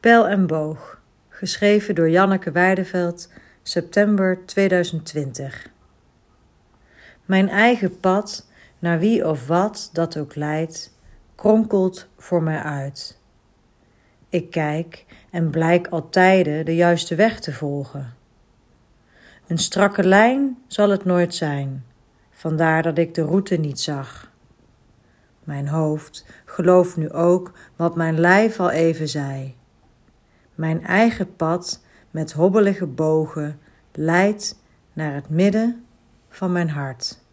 Pijl en boog, geschreven door Janneke Weideveld, september 2020. Mijn eigen pad, naar wie of wat dat ook leidt, kronkelt voor mij uit. Ik kijk en blijk altijd de juiste weg te volgen. Een strakke lijn zal het nooit zijn, vandaar dat ik de route niet zag. Mijn hoofd gelooft nu ook wat mijn lijf al even zei. Mijn eigen pad met hobbelige bogen leidt naar het midden van mijn hart.